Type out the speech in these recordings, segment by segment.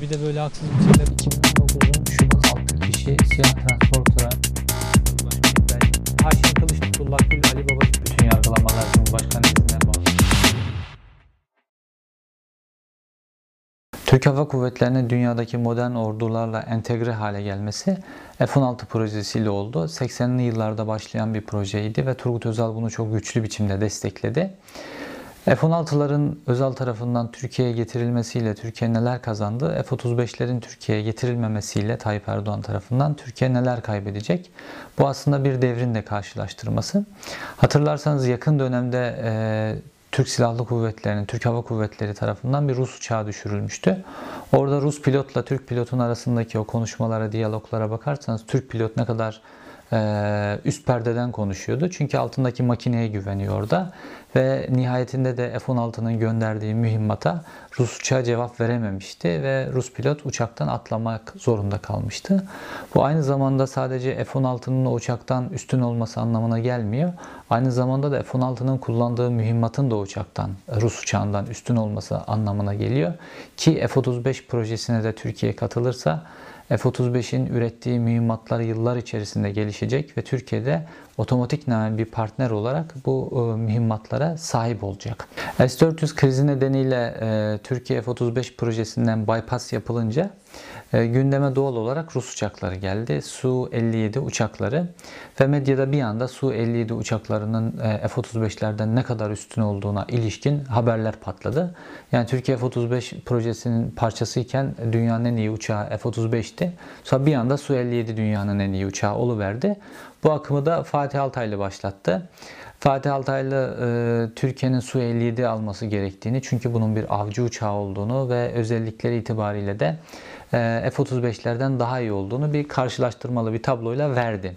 Bir de böyle haksız bir şeyler 2019'un Şubat 6 kişi siyah transportura Haşim Kılıç Tutullah Gül Ali Baba bütün yargılamalar Cumhurbaşkanı izinden bağlı. Türk Hava Kuvvetleri'nin dünyadaki modern ordularla entegre hale gelmesi F-16 projesiyle oldu. 80'li yıllarda başlayan bir projeydi ve Turgut Özal bunu çok güçlü biçimde destekledi. F-16'ların Özal tarafından Türkiye'ye getirilmesiyle Türkiye neler kazandı? F-35'lerin Türkiye'ye getirilmemesiyle Tayyip Erdoğan tarafından Türkiye neler kaybedecek? Bu aslında bir devrin de karşılaştırması. Hatırlarsanız yakın dönemde e, Türk Silahlı Kuvvetleri'nin, Türk Hava Kuvvetleri tarafından bir Rus uçağı düşürülmüştü. Orada Rus pilotla Türk pilotun arasındaki o konuşmalara, diyaloglara bakarsanız Türk pilot ne kadar üst perdeden konuşuyordu. Çünkü altındaki makineye güveniyor orada. Ve nihayetinde de F-16'nın gönderdiği mühimmata Rus uçağı cevap verememişti ve Rus pilot uçaktan atlamak zorunda kalmıştı. Bu aynı zamanda sadece F-16'nın o uçaktan üstün olması anlamına gelmiyor. Aynı zamanda da F-16'nın kullandığı mühimmatın da uçaktan, Rus uçağından üstün olması anlamına geliyor. Ki F-35 projesine de Türkiye katılırsa F-35'in ürettiği mühimmatlar yıllar içerisinde gelişecek ve Türkiye'de otomatik bir partner olarak bu e, mühimmatlara sahip olacak. S-400 krizi nedeniyle e, Türkiye F-35 projesinden bypass yapılınca gündeme doğal olarak Rus uçakları geldi. Su-57 uçakları ve medyada bir anda Su-57 uçaklarının F-35'lerden ne kadar üstün olduğuna ilişkin haberler patladı. Yani Türkiye F-35 projesinin parçasıyken dünyanın en iyi uçağı F-35'ti. Sonra bir anda Su-57 dünyanın en iyi uçağı oluverdi. Bu akımı da Fatih Altaylı başlattı. Fatih Altaylı e, Türkiye'nin Su-57 alması gerektiğini çünkü bunun bir avcı uçağı olduğunu ve özellikleri itibariyle de e, F-35'lerden daha iyi olduğunu bir karşılaştırmalı bir tabloyla verdi.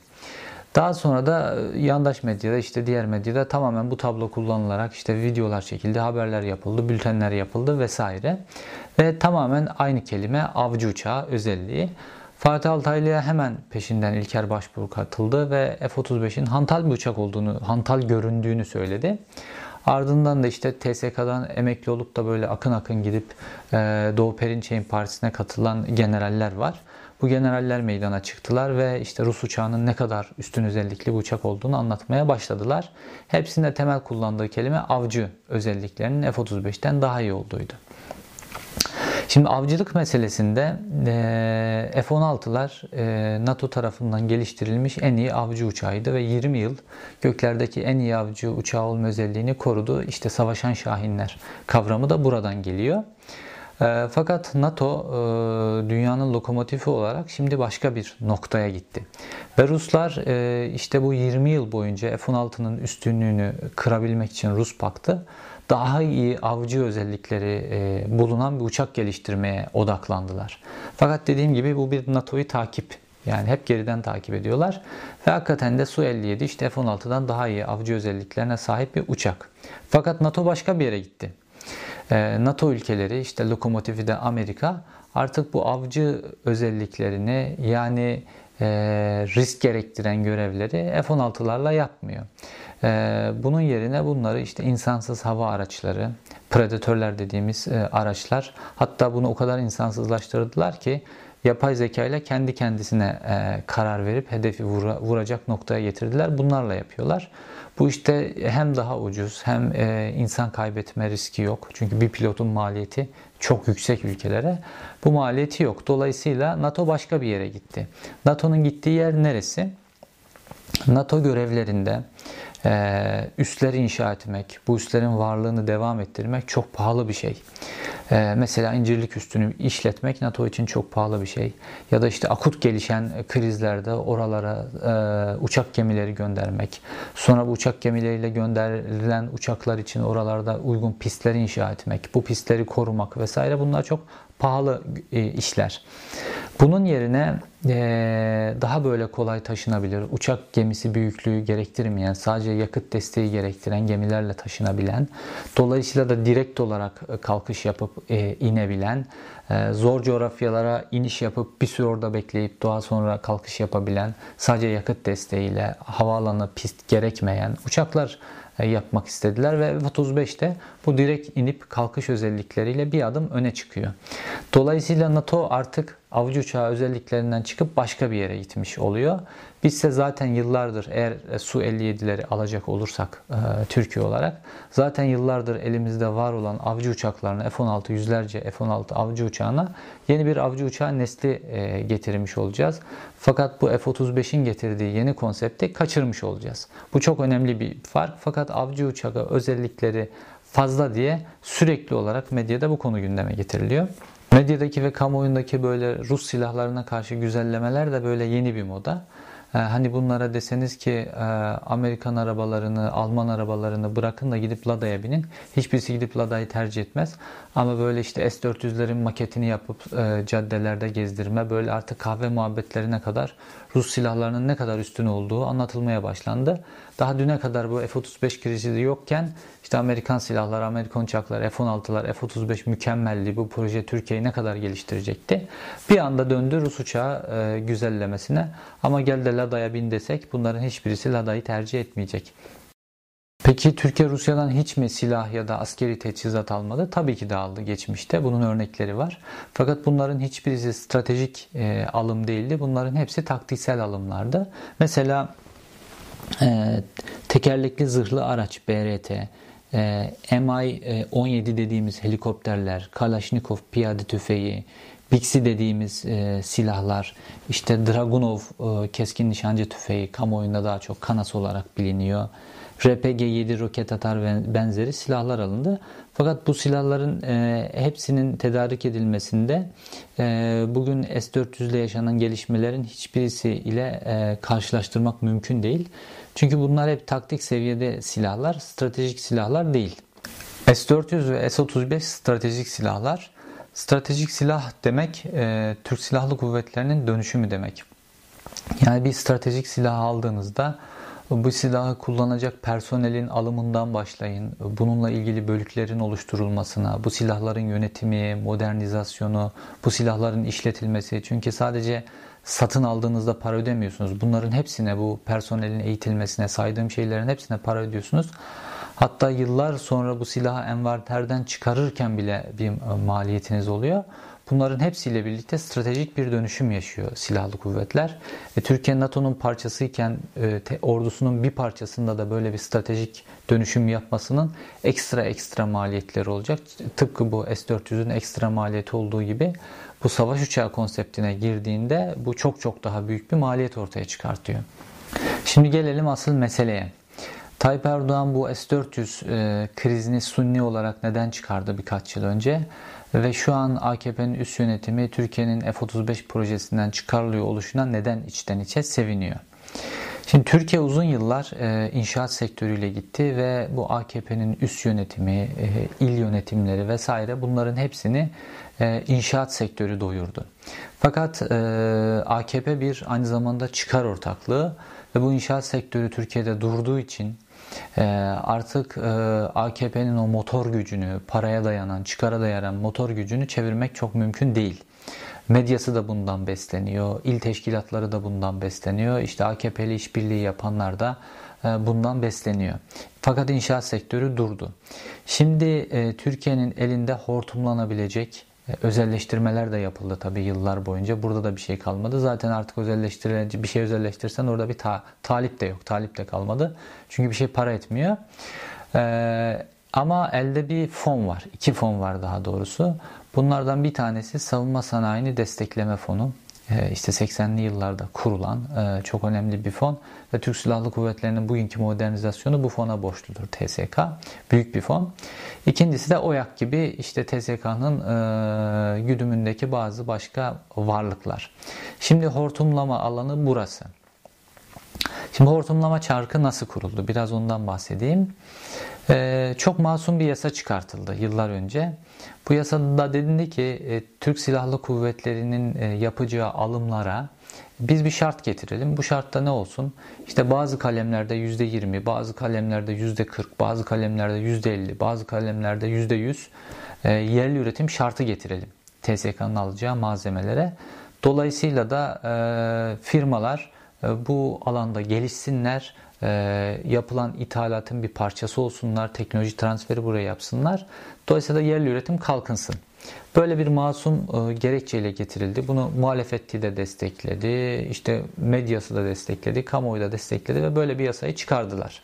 Daha sonra da e, yandaş medyada işte diğer medyada tamamen bu tablo kullanılarak işte videolar çekildi, haberler yapıldı, bültenler yapıldı vesaire. Ve tamamen aynı kelime avcı uçağı özelliği. Fatih Altaylı'ya hemen peşinden İlker Başbuğ katıldı ve F-35'in hantal bir uçak olduğunu, hantal göründüğünü söyledi. Ardından da işte TSK'dan emekli olup da böyle akın akın gidip e, Doğu Perinçek'in partisine katılan generaller var. Bu generaller meydana çıktılar ve işte Rus uçağının ne kadar üstün özellikli bir uçak olduğunu anlatmaya başladılar. Hepsinde temel kullandığı kelime avcı özelliklerinin F-35'ten daha iyi olduğuydu. Şimdi avcılık meselesinde e, F-16'lar e, NATO tarafından geliştirilmiş en iyi avcı uçağıydı ve 20 yıl göklerdeki en iyi avcı uçağı olma özelliğini korudu. İşte savaşan şahinler kavramı da buradan geliyor. E, fakat NATO dünyanın lokomotifi olarak şimdi başka bir noktaya gitti. Ve Ruslar işte bu 20 yıl boyunca F-16'nın üstünlüğünü kırabilmek için Rus paktı daha iyi avcı özellikleri e, bulunan bir uçak geliştirmeye odaklandılar. Fakat dediğim gibi bu bir NATO'yu takip. Yani hep geriden takip ediyorlar. Ve hakikaten de Su-57 işte F-16'dan daha iyi avcı özelliklerine sahip bir uçak. Fakat NATO başka bir yere gitti. E, NATO ülkeleri işte lokomotifi de Amerika artık bu avcı özelliklerini yani e, risk gerektiren görevleri F-16'larla yapmıyor. Ee, bunun yerine bunları işte insansız hava araçları, predatörler dediğimiz e, araçlar hatta bunu o kadar insansızlaştırdılar ki yapay zeka ile kendi kendisine e, karar verip hedefi vuracak noktaya getirdiler. Bunlarla yapıyorlar. Bu işte hem daha ucuz hem e, insan kaybetme riski yok. Çünkü bir pilotun maliyeti çok yüksek ülkelere. Bu maliyeti yok. Dolayısıyla NATO başka bir yere gitti. NATO'nun gittiği yer neresi? NATO görevlerinde e, üsler inşa etmek, bu üslerin varlığını devam ettirmek çok pahalı bir şey. E, mesela incirlik üstünü işletmek NATO için çok pahalı bir şey. Ya da işte akut gelişen krizlerde oralara e, uçak gemileri göndermek, sonra bu uçak gemileriyle gönderilen uçaklar için oralarda uygun pistler inşa etmek, bu pistleri korumak vesaire bunlar çok pahalı e, işler. Bunun yerine e, daha böyle kolay taşınabilir, uçak gemisi büyüklüğü gerektirmeyen, sadece yakıt desteği gerektiren gemilerle taşınabilen, dolayısıyla da direkt olarak e, kalkış yapıp inebilen, zor coğrafyalara iniş yapıp bir süre orada bekleyip daha sonra kalkış yapabilen, sadece yakıt desteğiyle havaalanı pist gerekmeyen uçaklar e, yapmak istediler ve F-35 de bu direkt inip kalkış özellikleriyle bir adım öne çıkıyor. Dolayısıyla NATO artık avcı uçağı özelliklerinden çıkıp başka bir yere gitmiş oluyor. Biz ise zaten yıllardır eğer e, Su-57'leri alacak olursak e, Türkiye olarak zaten yıllardır elimizde var olan avcı uçaklarına F-16 yüzlerce F-16 avcı uçağına yeni bir avcı uçağı nesli e, getirmiş olacağız. Fakat bu F-35'in getirdiği yeni konsepti kaçırmış olacağız. Bu çok önemli bir fark. Fakat avcı uçağı özellikleri fazla diye sürekli olarak medyada bu konu gündeme getiriliyor. Medyadaki ve kamuoyundaki böyle Rus silahlarına karşı güzellemeler de böyle yeni bir moda. Ee, hani bunlara deseniz ki e, Amerikan arabalarını, Alman arabalarını bırakın da gidip Lada'ya binin. Hiçbirisi gidip Lada'yı tercih etmez. Ama böyle işte S-400'lerin maketini yapıp e, caddelerde gezdirme, böyle artık kahve muhabbetlerine kadar Rus silahlarının ne kadar üstün olduğu anlatılmaya başlandı. Daha düne kadar bu F-35 krizi yokken işte Amerikan silahları, Amerikan uçakları, F-16'lar, F-35 mükemmeldi. Bu proje Türkiye'yi ne kadar geliştirecekti. Bir anda döndü Rus uçağı e, güzellemesine. Ama gel de Lada'ya bin desek bunların hiçbirisi Lada'yı tercih etmeyecek. Peki Türkiye Rusya'dan hiç mi silah ya da askeri teçhizat almadı? Tabii ki de aldı geçmişte. Bunun örnekleri var. Fakat bunların hiçbirisi stratejik e, alım değildi. Bunların hepsi taktiksel alımlardı. Mesela e, tekerlekli zırhlı araç BRT, e, MI-17 dediğimiz helikopterler, Kalashnikov piyade tüfeği, Bixi dediğimiz e, silahlar, işte Dragunov e, keskin nişancı tüfeği kamuoyunda daha çok Kanas olarak biliniyor. RPG-7 roket atar ve benzeri silahlar alındı. Fakat bu silahların e, hepsinin tedarik edilmesinde e, bugün S-400 ile yaşanan gelişmelerin hiçbirisi ile e, karşılaştırmak mümkün değil. Çünkü bunlar hep taktik seviyede silahlar, stratejik silahlar değil. S-400 ve S-35 stratejik silahlar. Stratejik silah demek e, Türk Silahlı Kuvvetleri'nin dönüşümü demek. Yani bir stratejik silah aldığınızda bu silahı kullanacak personelin alımından başlayın, bununla ilgili bölüklerin oluşturulmasına, bu silahların yönetimi, modernizasyonu, bu silahların işletilmesi. Çünkü sadece satın aldığınızda para ödemiyorsunuz. Bunların hepsine, bu personelin eğitilmesine, saydığım şeylerin hepsine para ödüyorsunuz. Hatta yıllar sonra bu silahı envanterden çıkarırken bile bir maliyetiniz oluyor. Bunların hepsiyle birlikte stratejik bir dönüşüm yaşıyor silahlı kuvvetler. E, Türkiye NATO'nun parçasıyken e, te, ordusunun bir parçasında da böyle bir stratejik dönüşüm yapmasının ekstra ekstra maliyetleri olacak. Tıpkı bu S-400'ün ekstra maliyeti olduğu gibi bu savaş uçağı konseptine girdiğinde bu çok çok daha büyük bir maliyet ortaya çıkartıyor. Şimdi gelelim asıl meseleye. Tayyip Erdoğan bu S-400 e, krizini sunni olarak neden çıkardı birkaç yıl önce? Ve şu an AKP'nin üst yönetimi Türkiye'nin F-35 projesinden çıkarılıyor oluşuna neden içten içe seviniyor? Şimdi Türkiye uzun yıllar e, inşaat sektörüyle gitti ve bu AKP'nin üst yönetimi, e, il yönetimleri vesaire bunların hepsini e, inşaat sektörü doyurdu. Fakat e, AKP bir aynı zamanda çıkar ortaklığı ve bu inşaat sektörü Türkiye'de durduğu için artık e, AKP'nin o motor gücünü, paraya dayanan, çıkara dayanan motor gücünü çevirmek çok mümkün değil. Medyası da bundan besleniyor, il teşkilatları da bundan besleniyor, işte AKP'li işbirliği yapanlar da e, bundan besleniyor. Fakat inşaat sektörü durdu. Şimdi e, Türkiye'nin elinde hortumlanabilecek özelleştirmeler de yapıldı tabii yıllar boyunca. Burada da bir şey kalmadı. Zaten artık özelleştirici bir şey özelleştirsen orada bir ta, talip de yok. Talip de kalmadı. Çünkü bir şey para etmiyor. Ee, ama elde bir fon var. İki fon var daha doğrusu. Bunlardan bir tanesi savunma sanayini destekleme fonu. Ee, işte 80'li yıllarda kurulan e, çok önemli bir fon ve Türk Silahlı Kuvvetleri'nin bugünkü modernizasyonu bu fona borçludur TSK. Büyük bir fon. İkincisi de OYAK gibi işte TSK'nın e, güdümündeki bazı başka varlıklar. Şimdi hortumlama alanı burası. Şimdi hortumlama çarkı nasıl kuruldu? Biraz ondan bahsedeyim. Ee, çok masum bir yasa çıkartıldı yıllar önce. Bu yasada denildi ki e, Türk Silahlı Kuvvetleri'nin e, yapacağı alımlara biz bir şart getirelim. Bu şartta ne olsun? İşte bazı kalemlerde %20, bazı kalemlerde %40, bazı kalemlerde %50, bazı kalemlerde %100 e, yerli üretim şartı getirelim. TSK'nın alacağı malzemelere. Dolayısıyla da e, firmalar bu alanda gelişsinler e, yapılan ithalatın bir parçası olsunlar, teknoloji transferi buraya yapsınlar. Dolayısıyla yerli üretim kalkınsın. Böyle bir masum e, gerekçeyle getirildi. Bunu muhalefeti de destekledi, işte medyası da destekledi, kamuoyu da destekledi ve böyle bir yasayı çıkardılar.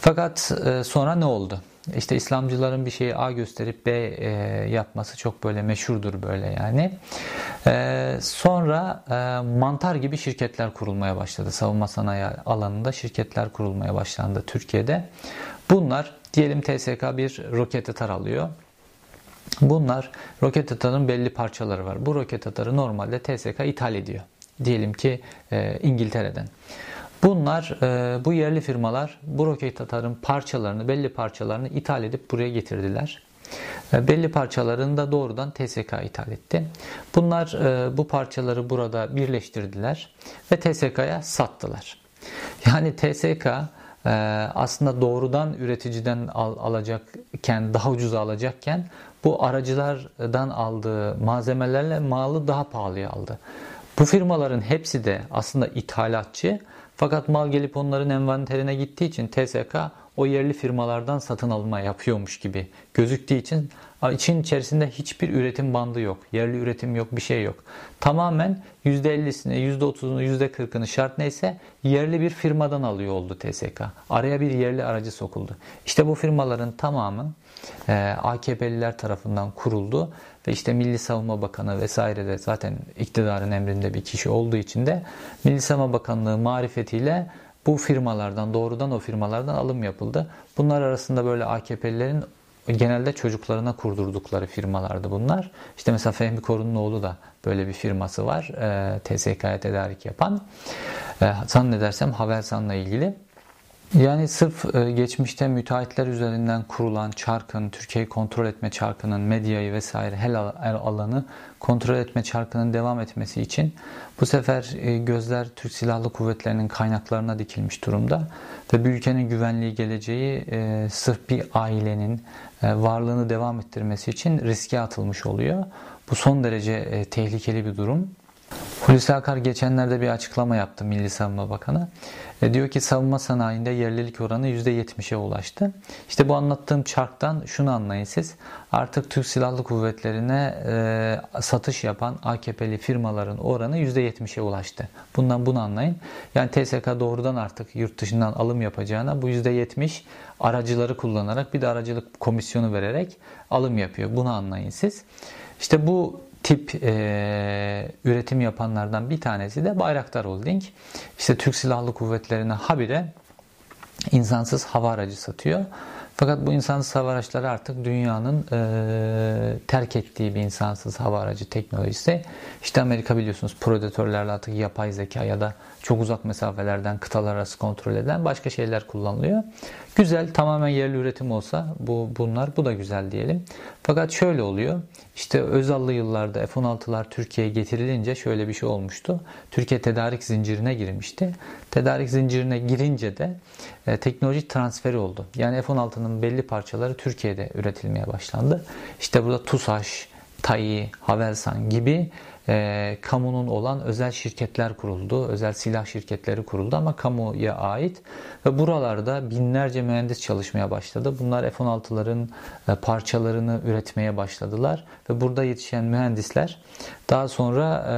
Fakat e, sonra ne oldu? İşte İslamcıların bir şeyi A gösterip B e, yapması çok böyle meşhurdur böyle yani. E, sonra e, mantar gibi şirketler kurulmaya başladı. Savunma sanayi alanında şirketler kurulmaya başlandı Türkiye'de. Bunlar diyelim TSK bir roket atar alıyor. Bunlar roket atarın belli parçaları var. Bu roket atarı normalde TSK ithal ediyor. Diyelim ki e, İngiltere'den. Bunlar, e, bu yerli firmalar bu roket atarın parçalarını, belli parçalarını ithal edip buraya getirdiler. E, belli parçalarını da doğrudan TSK ithal etti. Bunlar e, bu parçaları burada birleştirdiler ve TSK'ya sattılar. Yani TSK aslında doğrudan üreticiden al, alacakken, daha ucuza alacakken bu aracılardan aldığı malzemelerle malı daha pahalıya aldı. Bu firmaların hepsi de aslında ithalatçı fakat mal gelip onların envanterine gittiği için TSK o yerli firmalardan satın alma yapıyormuş gibi gözüktüğü için için içerisinde hiçbir üretim bandı yok. Yerli üretim yok, bir şey yok. Tamamen %50'sini, %30'unu, %40'ını şart neyse yerli bir firmadan alıyor oldu TSK. Araya bir yerli aracı sokuldu. İşte bu firmaların tamamı e, AKP'liler tarafından kuruldu ve işte Milli Savunma Bakanı vesaire de zaten iktidarın emrinde bir kişi olduğu için de Milli Savunma Bakanlığı marifetiyle bu firmalardan doğrudan o firmalardan alım yapıldı. Bunlar arasında böyle AKP'lilerin genelde çocuklarına kurdurdukları firmalardı bunlar. İşte mesela Fehmi Korun'un oğlu da böyle bir firması var. E, TSK'ya tedarik yapan. E, zannedersem Havelsan'la ilgili. Yani sırf e, geçmişte müteahhitler üzerinden kurulan çarkın, Türkiye'yi kontrol etme çarkının, medyayı vesaire her alanı kontrol etme çarkının devam etmesi için bu sefer e, gözler Türk Silahlı Kuvvetleri'nin kaynaklarına dikilmiş durumda ve bir ülkenin güvenliği geleceği e, sırf bir ailenin varlığını devam ettirmesi için riske atılmış oluyor. Bu son derece tehlikeli bir durum. Hulusi Akar geçenlerde bir açıklama yaptı Milli Savunma Bakanı. E, diyor ki savunma sanayinde yerlilik oranı %70'e ulaştı. İşte bu anlattığım çarktan şunu anlayın siz. Artık Türk Silahlı Kuvvetleri'ne e, satış yapan AKP'li firmaların oranı %70'e ulaştı. Bundan bunu anlayın. Yani TSK doğrudan artık yurt dışından alım yapacağına bu %70 aracıları kullanarak bir de aracılık komisyonu vererek alım yapıyor. Bunu anlayın siz. İşte bu tip e, üretim yapanlardan bir tanesi de Bayraktar Holding. İşte Türk Silahlı Kuvvetleri'ne habire insansız hava aracı satıyor. Fakat bu insansız hava araçları artık dünyanın e, terk ettiği bir insansız hava aracı teknolojisi. İşte Amerika biliyorsunuz predatörlerle artık yapay zeka ya da çok uzak mesafelerden kıtalar arası kontrol edilen başka şeyler kullanılıyor. Güzel tamamen yerli üretim olsa bu bunlar bu da güzel diyelim. Fakat şöyle oluyor. İşte Özallı yıllarda F-16'lar Türkiye'ye getirilince şöyle bir şey olmuştu. Türkiye tedarik zincirine girmişti. Tedarik zincirine girince de e, teknoloji transferi oldu. Yani F-16'nın belli parçaları Türkiye'de üretilmeye başlandı. İşte burada TUSAŞ, TAİ, Havelsan gibi e, kamunun olan özel şirketler kuruldu. Özel silah şirketleri kuruldu ama kamuya ait. Ve buralarda binlerce mühendis çalışmaya başladı. Bunlar F-16'ların e, parçalarını üretmeye başladılar. Ve burada yetişen mühendisler daha sonra e,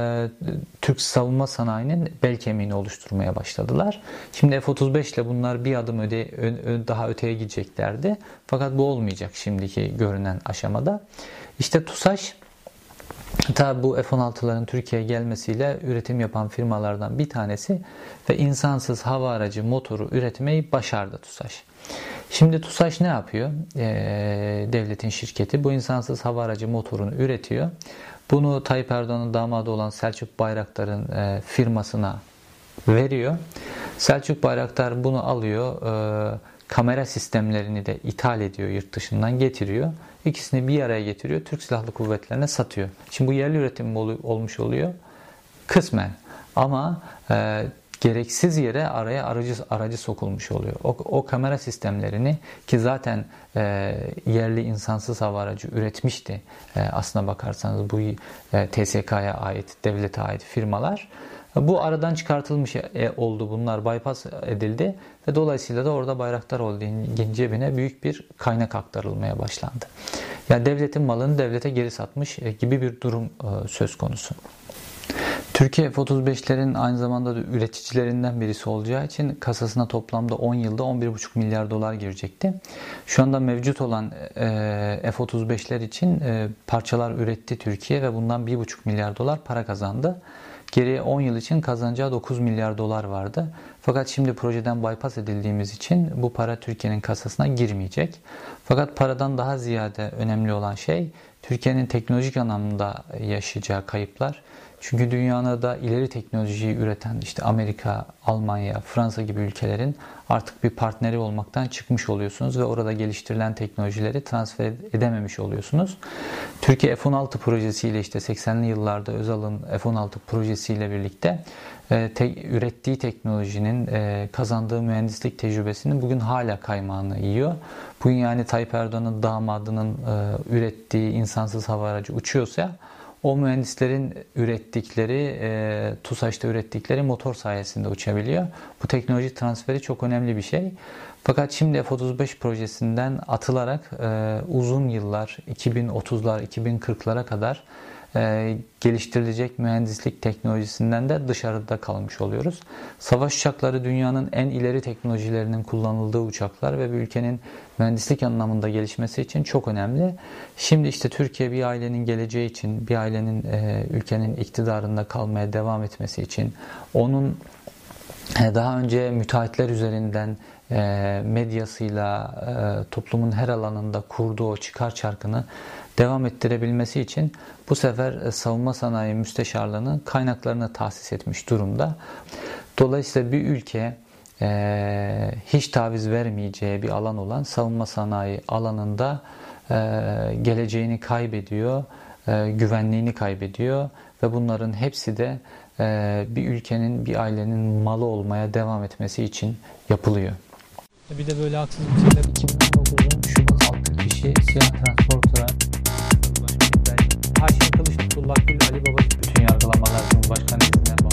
Türk savunma sanayinin bel kemiğini oluşturmaya başladılar. Şimdi F-35 ile bunlar bir adım öde, ö, daha öteye gideceklerdi. Fakat bu olmayacak şimdiki görünen aşamada. İşte TUSAŞ Tabi bu F-16'ların Türkiye'ye gelmesiyle üretim yapan firmalardan bir tanesi ve insansız hava aracı motoru üretmeyi başardı TUSAŞ. Şimdi TUSAŞ ne yapıyor? Ee, devletin şirketi bu insansız hava aracı motorunu üretiyor. Bunu Tayyip Erdoğan'ın damadı olan Selçuk Bayraktar'ın e, firmasına veriyor. Selçuk Bayraktar bunu alıyor. E, kamera sistemlerini de ithal ediyor, yurt dışından getiriyor. İkisini bir araya getiriyor, Türk Silahlı Kuvvetlerine satıyor. Şimdi bu yerli üretim olmuş oluyor kısmen ama e, gereksiz yere araya aracı aracı sokulmuş oluyor. O, o kamera sistemlerini ki zaten e, yerli insansız hava aracı üretmişti. E, aslına bakarsanız bu e, TSK'ya ait, devlete ait firmalar Bu aradan çıkartılmış e, oldu bunlar bypass edildi ve dolayısıyla da orada Bayraktar Holding'in cebine büyük bir kaynak aktarılmaya başlandı. Yani devletin malını devlete geri satmış e, gibi bir durum e, söz konusu. Türkiye F-35'lerin aynı zamanda da üreticilerinden birisi olacağı için kasasına toplamda 10 yılda 11,5 milyar dolar girecekti. Şu anda mevcut olan e, F-35'ler için e, parçalar üretti Türkiye ve bundan 1,5 milyar dolar para kazandı. Geriye 10 yıl için kazanacağı 9 milyar dolar vardı. Fakat şimdi projeden bypass edildiğimiz için bu para Türkiye'nin kasasına girmeyecek. Fakat paradan daha ziyade önemli olan şey Türkiye'nin teknolojik anlamda yaşayacağı kayıplar. Çünkü dünyada da ileri teknolojiyi üreten işte Amerika, Almanya, Fransa gibi ülkelerin artık bir partneri olmaktan çıkmış oluyorsunuz ve orada geliştirilen teknolojileri transfer edememiş oluyorsunuz. Türkiye F-16 projesiyle işte 80'li yıllarda Özal'ın F-16 projesiyle birlikte e, te, ürettiği teknolojinin e, kazandığı mühendislik tecrübesinin bugün hala kaymağını yiyor. Bugün yani Tayyip Erdoğan'ın damadının e, ürettiği insansız hava aracı uçuyorsa o mühendislerin ürettikleri, e, TUSAŞ'ta ürettikleri motor sayesinde uçabiliyor. Bu teknoloji transferi çok önemli bir şey. Fakat şimdi F-35 projesinden atılarak e, uzun yıllar, 2030'lar, 2040'lara kadar e, geliştirilecek mühendislik teknolojisinden de dışarıda kalmış oluyoruz. Savaş uçakları dünyanın en ileri teknolojilerinin kullanıldığı uçaklar ve bir ülkenin mühendislik anlamında gelişmesi için çok önemli. Şimdi işte Türkiye bir ailenin geleceği için, bir ailenin e, ülkenin iktidarında kalmaya devam etmesi için, onun e, daha önce müteahhitler üzerinden e, medyasıyla e, toplumun her alanında kurduğu o çıkar çarkını devam ettirebilmesi için bu sefer e, savunma sanayi müsteşarlığının kaynaklarını tahsis etmiş durumda. Dolayısıyla bir ülke e, hiç taviz vermeyeceği bir alan olan savunma sanayi alanında e, geleceğini kaybediyor, e, güvenliğini kaybediyor ve bunların hepsi de e, bir ülkenin, bir ailenin malı olmaya devam etmesi için yapılıyor. Bir de böyle haksız biçimde 2019'un Şubat 6 kişi silah transport Fethullahgül Ali Baba bütün yargılamalar Cumhurbaşkanı izinler